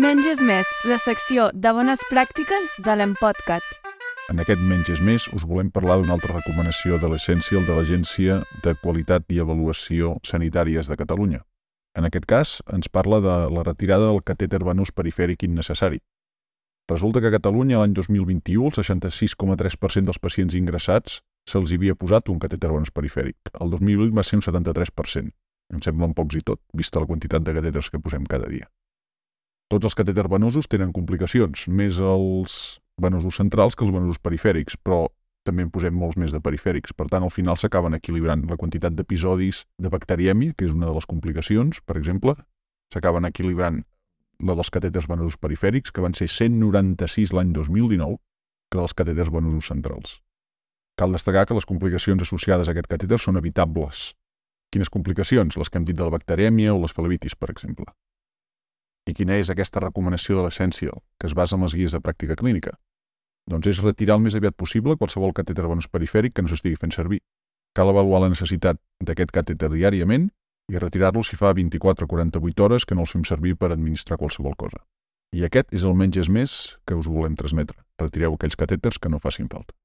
Menys és més, la secció de bones pràctiques de l'Empodcat. En aquest Menys és més us volem parlar d'una altra recomanació de l'Essential de l'Agència de Qualitat i Avaluació Sanitàries de Catalunya. En aquest cas, ens parla de la retirada del catèter venós perifèric innecessari. Resulta que a Catalunya l'any 2021 el 66,3% dels pacients ingressats se'ls havia posat un catèter venós perifèric. El 2008 va ser un 73%. Em semblen pocs i tot, vista la quantitat de catèters que posem cada dia. Tots els catèters venosos tenen complicacions, més els venosos centrals que els venosos perifèrics, però també en posem molts més de perifèrics. Per tant, al final s'acaben equilibrant la quantitat d'episodis de bacterièmia, que és una de les complicacions, per exemple, s'acaben equilibrant la dels catèters venosos perifèrics, que van ser 196 l'any 2019, que dels catèters venosos centrals. Cal destacar que les complicacions associades a aquest catèter són evitables. Quines complicacions? Les que hem dit de la bacterièmia o les falebitis, per exemple. I quina és aquesta recomanació de l'essència que es basa en les guies de pràctica clínica? Doncs és retirar el més aviat possible qualsevol catèter venós perifèric que no s'estigui fent servir. Cal avaluar la necessitat d'aquest catèter diàriament i retirar-lo si fa 24 o 48 hores que no els fem servir per administrar qualsevol cosa. I aquest és el menys és més que us volem transmetre. Retireu aquells catèters que no facin falta.